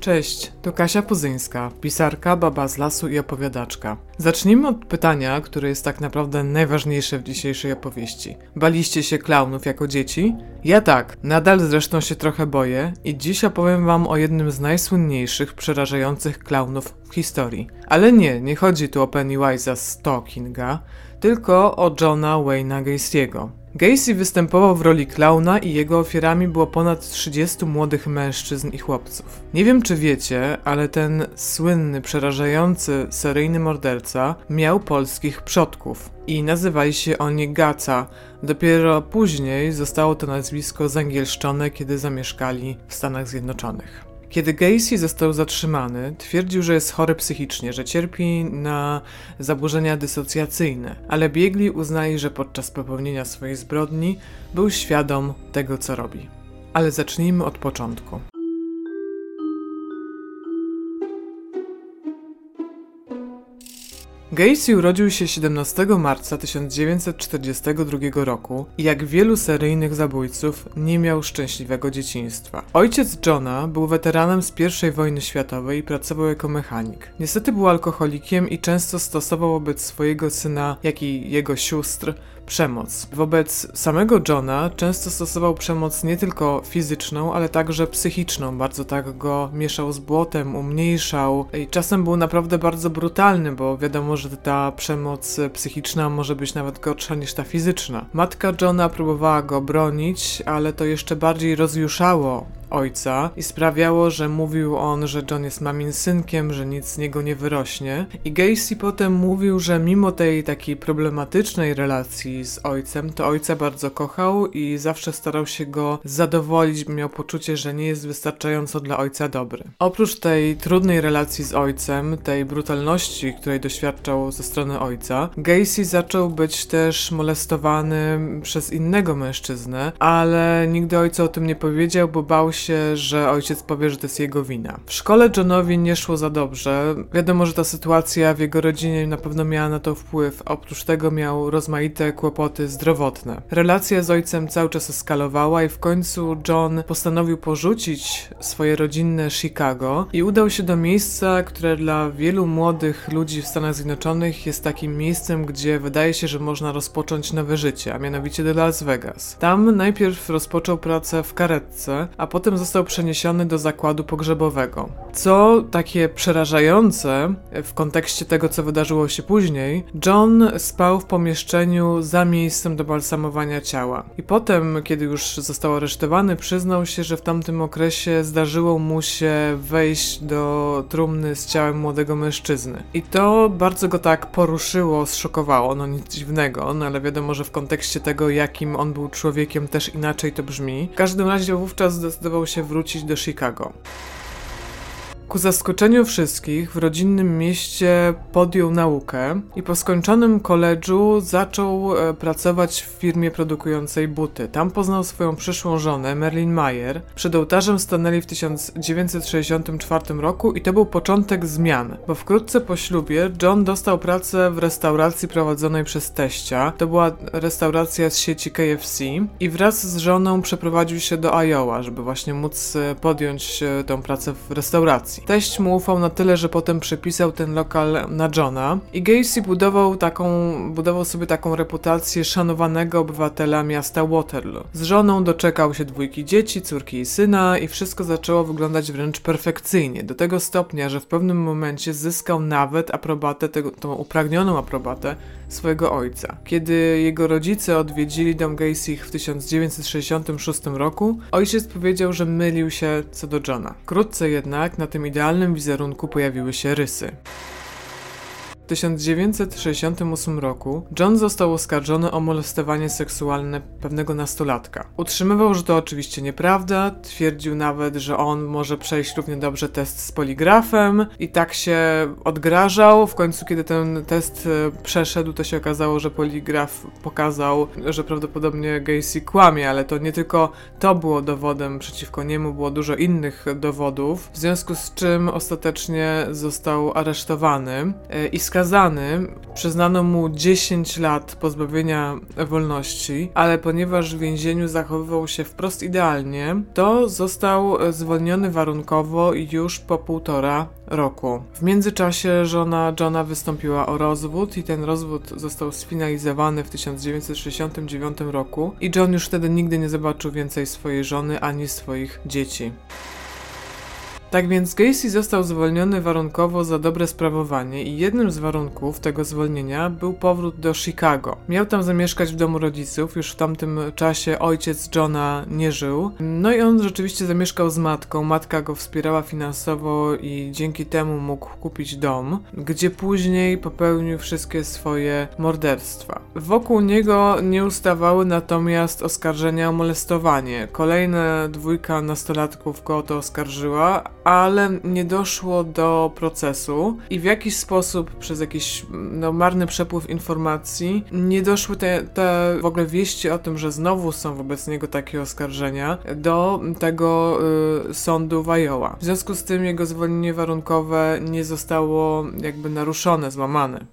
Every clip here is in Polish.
Cześć, to Kasia Puzyńska, pisarka, baba z lasu i opowiadaczka. Zacznijmy od pytania, które jest tak naprawdę najważniejsze w dzisiejszej opowieści. Baliście się klaunów jako dzieci? Ja tak, nadal zresztą się trochę boję i dziś opowiem wam o jednym z najsłynniejszych, przerażających klaunów w historii. Ale nie, nie chodzi tu o Pennywise'a z Talkinga, tylko o Johna Wayne'a Gacy'ego. Gacy występował w roli klauna i jego ofiarami było ponad 30 młodych mężczyzn i chłopców. Nie wiem czy wiecie, ale ten słynny, przerażający seryjny morderca miał polskich przodków i nazywali się oni Gaca. Dopiero później zostało to nazwisko zangielszczone, kiedy zamieszkali w Stanach Zjednoczonych. Kiedy Gacy został zatrzymany, twierdził, że jest chory psychicznie, że cierpi na zaburzenia dysocjacyjne, ale biegli uznali, że podczas popełnienia swojej zbrodni był świadom tego, co robi. Ale zacznijmy od początku. Gacy urodził się 17 marca 1942 roku i jak wielu seryjnych zabójców nie miał szczęśliwego dzieciństwa. Ojciec Johna był weteranem z I wojny światowej i pracował jako mechanik. Niestety był alkoholikiem i często stosował wobec swojego syna, jak i jego sióstr przemoc. Wobec samego Johna często stosował przemoc nie tylko fizyczną, ale także psychiczną. Bardzo tak go mieszał z błotem, umniejszał i czasem był naprawdę bardzo brutalny, bo wiadomo, że ta przemoc psychiczna może być nawet gorsza niż ta fizyczna. Matka Johna próbowała go bronić, ale to jeszcze bardziej rozjuszało ojca i sprawiało, że mówił on, że John jest mamin synkiem, że nic z niego nie wyrośnie. I Gacy potem mówił, że mimo tej takiej problematycznej relacji z ojcem, to ojca bardzo kochał i zawsze starał się go zadowolić, miał poczucie, że nie jest wystarczająco dla ojca dobry. Oprócz tej trudnej relacji z ojcem, tej brutalności, której doświadczał ze strony ojca, Gacy zaczął być też molestowany przez innego mężczyznę, ale nigdy ojca o tym nie powiedział, bo bał się się, że ojciec powie, że to jest jego wina. W szkole Johnowi nie szło za dobrze. Wiadomo, że ta sytuacja w jego rodzinie na pewno miała na to wpływ. Oprócz tego miał rozmaite kłopoty zdrowotne. Relacja z ojcem cały czas eskalowała i w końcu John postanowił porzucić swoje rodzinne Chicago i udał się do miejsca, które dla wielu młodych ludzi w Stanach Zjednoczonych jest takim miejscem, gdzie wydaje się, że można rozpocząć nowe życie, a mianowicie do Las Vegas. Tam najpierw rozpoczął pracę w karetce, a potem potem został przeniesiony do zakładu pogrzebowego. Co takie przerażające w kontekście tego, co wydarzyło się później, John spał w pomieszczeniu za miejscem do balsamowania ciała. I potem, kiedy już został aresztowany, przyznał się, że w tamtym okresie zdarzyło mu się wejść do trumny z ciałem młodego mężczyzny. I to bardzo go tak poruszyło, zszokowało, no nic dziwnego, no ale wiadomo, że w kontekście tego, jakim on był człowiekiem, też inaczej to brzmi. W każdym razie wówczas zdecydował się wrócić do Chicago. Ku zaskoczeniu wszystkich w rodzinnym mieście podjął naukę i po skończonym koledżu zaczął e, pracować w firmie produkującej buty. Tam poznał swoją przyszłą żonę, Merlin Mayer. Przed ołtarzem stanęli w 1964 roku i to był początek zmian, bo wkrótce po ślubie John dostał pracę w restauracji prowadzonej przez teścia. To była restauracja z sieci KFC i wraz z żoną przeprowadził się do Iowa, żeby właśnie móc e, podjąć e, tę pracę w restauracji. Teść mu ufał na tyle, że potem przepisał ten lokal na Johna. I Gacy budował taką, budował sobie taką reputację szanowanego obywatela miasta Waterloo. Z żoną doczekał się dwójki dzieci, córki i syna i wszystko zaczęło wyglądać wręcz perfekcyjnie, do tego stopnia, że w pewnym momencie zyskał nawet aprobatę, tego, tą upragnioną aprobatę swojego ojca. Kiedy jego rodzice odwiedzili dom Gacy w 1966 roku, ojciec powiedział, że mylił się co do Johna. Wkrótce jednak na tym idealnym wizerunku pojawiły się rysy. 1968 roku John został oskarżony o molestowanie seksualne pewnego nastolatka. Utrzymywał, że to oczywiście nieprawda, twierdził nawet, że on może przejść równie dobrze test z poligrafem i tak się odgrażał. W końcu, kiedy ten test e, przeszedł, to się okazało, że poligraf pokazał, że prawdopodobnie Gacy kłamie, ale to nie tylko to było dowodem przeciwko niemu, było dużo innych dowodów, w związku z czym ostatecznie został aresztowany e, i skazany skazany, przyznano mu 10 lat pozbawienia wolności, ale ponieważ w więzieniu zachowywał się wprost idealnie, to został zwolniony warunkowo już po półtora roku. W międzyczasie żona Johna wystąpiła o rozwód i ten rozwód został sfinalizowany w 1969 roku i John już wtedy nigdy nie zobaczył więcej swojej żony ani swoich dzieci. Tak więc Gacy został zwolniony warunkowo za dobre sprawowanie i jednym z warunków tego zwolnienia był powrót do Chicago. Miał tam zamieszkać w domu rodziców, już w tamtym czasie ojciec Johna nie żył. No i on rzeczywiście zamieszkał z matką, matka go wspierała finansowo i dzięki temu mógł kupić dom, gdzie później popełnił wszystkie swoje morderstwa. Wokół niego nie ustawały natomiast oskarżenia o molestowanie. Kolejna dwójka nastolatków go o to oskarżyła, ale nie doszło do procesu i w jakiś sposób przez jakiś no, marny przepływ informacji nie doszły te, te w ogóle wieści o tym, że znowu są wobec niego takie oskarżenia do tego y, sądu w Iowa. W związku z tym jego zwolnienie warunkowe nie zostało jakby naruszone, złamane.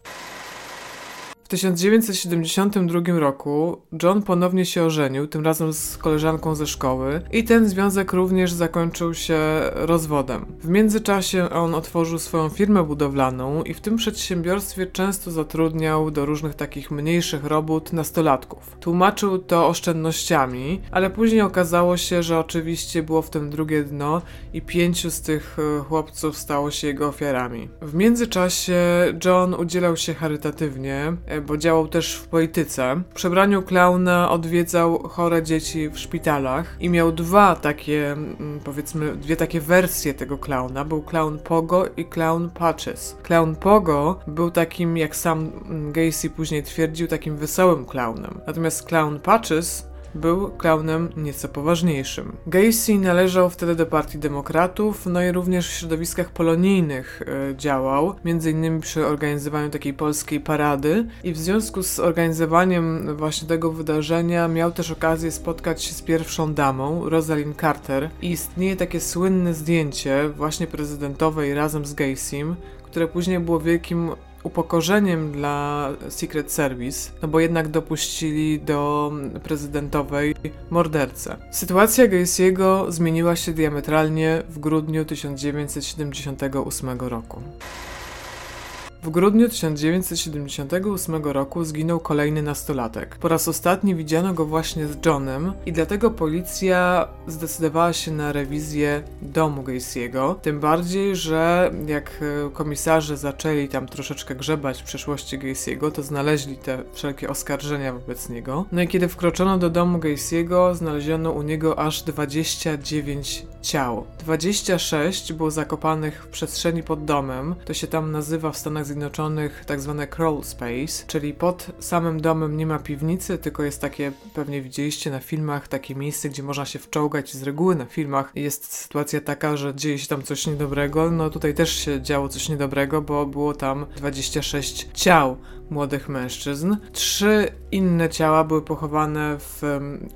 W 1972 roku John ponownie się ożenił, tym razem z koleżanką ze szkoły, i ten związek również zakończył się rozwodem. W międzyczasie on otworzył swoją firmę budowlaną i w tym przedsiębiorstwie często zatrudniał do różnych takich mniejszych robót nastolatków. Tłumaczył to oszczędnościami, ale później okazało się, że oczywiście było w tym drugie dno i pięciu z tych e, chłopców stało się jego ofiarami. W międzyczasie John udzielał się charytatywnie, e, bo działał też w polityce. W przebraniu klauna odwiedzał chore dzieci w szpitalach i miał dwa takie, mm, powiedzmy, dwie takie wersje tego klauna. Był klaun Pogo i klaun Patches. Klaun Pogo był takim, jak sam mm, Gacy później twierdził, takim wesołym klaunem. Natomiast klaun Patches był klaunem nieco poważniejszym. Gacy należał wtedy do Partii Demokratów, no i również w środowiskach polonijnych e, działał, między innymi przy organizowaniu takiej polskiej parady i w związku z organizowaniem właśnie tego wydarzenia miał też okazję spotkać się z pierwszą damą, Rosalind Carter i istnieje takie słynne zdjęcie właśnie prezydentowej razem z Gacym, które później było wielkim upokorzeniem dla Secret Service, no bo jednak dopuścili do prezydentowej mordercę. Sytuacja Gacy'ego zmieniła się diametralnie w grudniu 1978 roku. W grudniu 1978 roku zginął kolejny nastolatek. Po raz ostatni widziano go właśnie z Johnem i dlatego policja zdecydowała się na rewizję domu Gacy'ego. Tym bardziej, że jak e, komisarze zaczęli tam troszeczkę grzebać w przeszłości Gacy'ego, to znaleźli te wszelkie oskarżenia wobec niego. No i kiedy wkroczono do domu Gacy'ego, znaleziono u niego aż 29 ciał. 26 było zakopanych w przestrzeni pod domem. To się tam nazywa w Stanach Zjednoczonych tak zwane crawl space, czyli pod samym domem nie ma piwnicy, tylko jest takie, pewnie widzieliście na filmach, takie miejsce, gdzie można się wczołgać. Z reguły na filmach jest sytuacja taka, że dzieje się tam coś niedobrego. No tutaj też się działo coś niedobrego, bo było tam 26 ciał młodych mężczyzn. Trzy inne ciała były pochowane w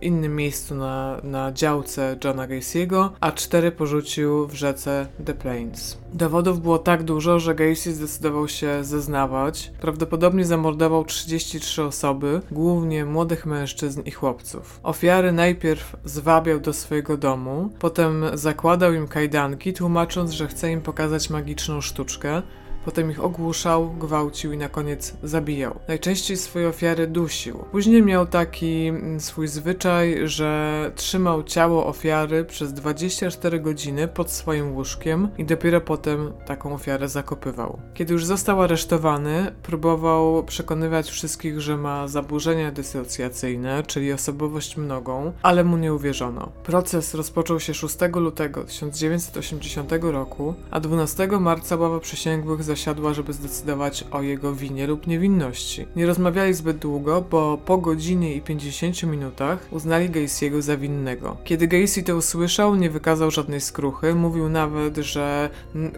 innym miejscu na, na działce Johna Gacy'ego, a cztery porzucił w rzece The Plains. Dowodów było tak dużo, że Gacy zdecydował się zeznawać. Prawdopodobnie zamordował 33 osoby, głównie młodych mężczyzn i chłopców. Ofiary najpierw zwabiał do swojego domu, potem zakładał im kajdanki, tłumacząc, że chce im pokazać magiczną sztuczkę, Potem ich ogłuszał, gwałcił i na koniec zabijał. Najczęściej swoje ofiary dusił. Później miał taki mm, swój zwyczaj, że trzymał ciało ofiary przez 24 godziny pod swoim łóżkiem i dopiero potem taką ofiarę zakopywał. Kiedy już został aresztowany, próbował przekonywać wszystkich, że ma zaburzenia dysocjacyjne, czyli osobowość mnogą, ale mu nie uwierzono. Proces rozpoczął się 6 lutego 1980 roku, a 12 marca ława przysięgłych zasiadła, żeby zdecydować o jego winie lub niewinności. Nie rozmawiali zbyt długo, bo po godzinie i 50 minutach uznali Gacy'ego za winnego. Kiedy Gacy to usłyszał, nie wykazał żadnej skruchy, mówił nawet, że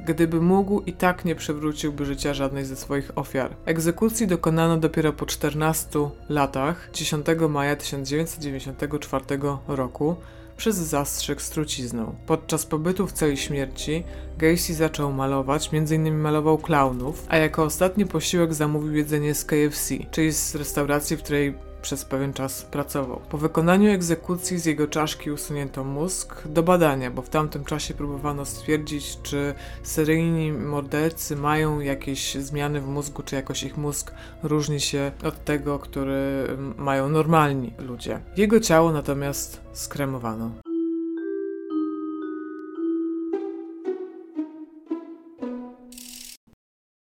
gdyby mógł i tak nie przywróciłby życia żadnej ze swoich ofiar. Egzekucji dokonano dopiero po 14 latach, 10 maja 1994 roku, przez zastrzyk z trucizną. Podczas pobytu w celi śmierci Gacy zaczął malować, m.in. malował klaunów, a jako ostatni posiłek zamówił jedzenie z KFC, czyli z restauracji, w której przez pewien czas pracował. Po wykonaniu egzekucji z jego czaszki usunięto mózg do badania, bo w tamtym czasie próbowano stwierdzić, czy seryjni mordercy mają jakieś zmiany w mózgu, czy jakoś ich mózg różni się od tego, który mają normalni ludzie. Jego ciało natomiast skremowano.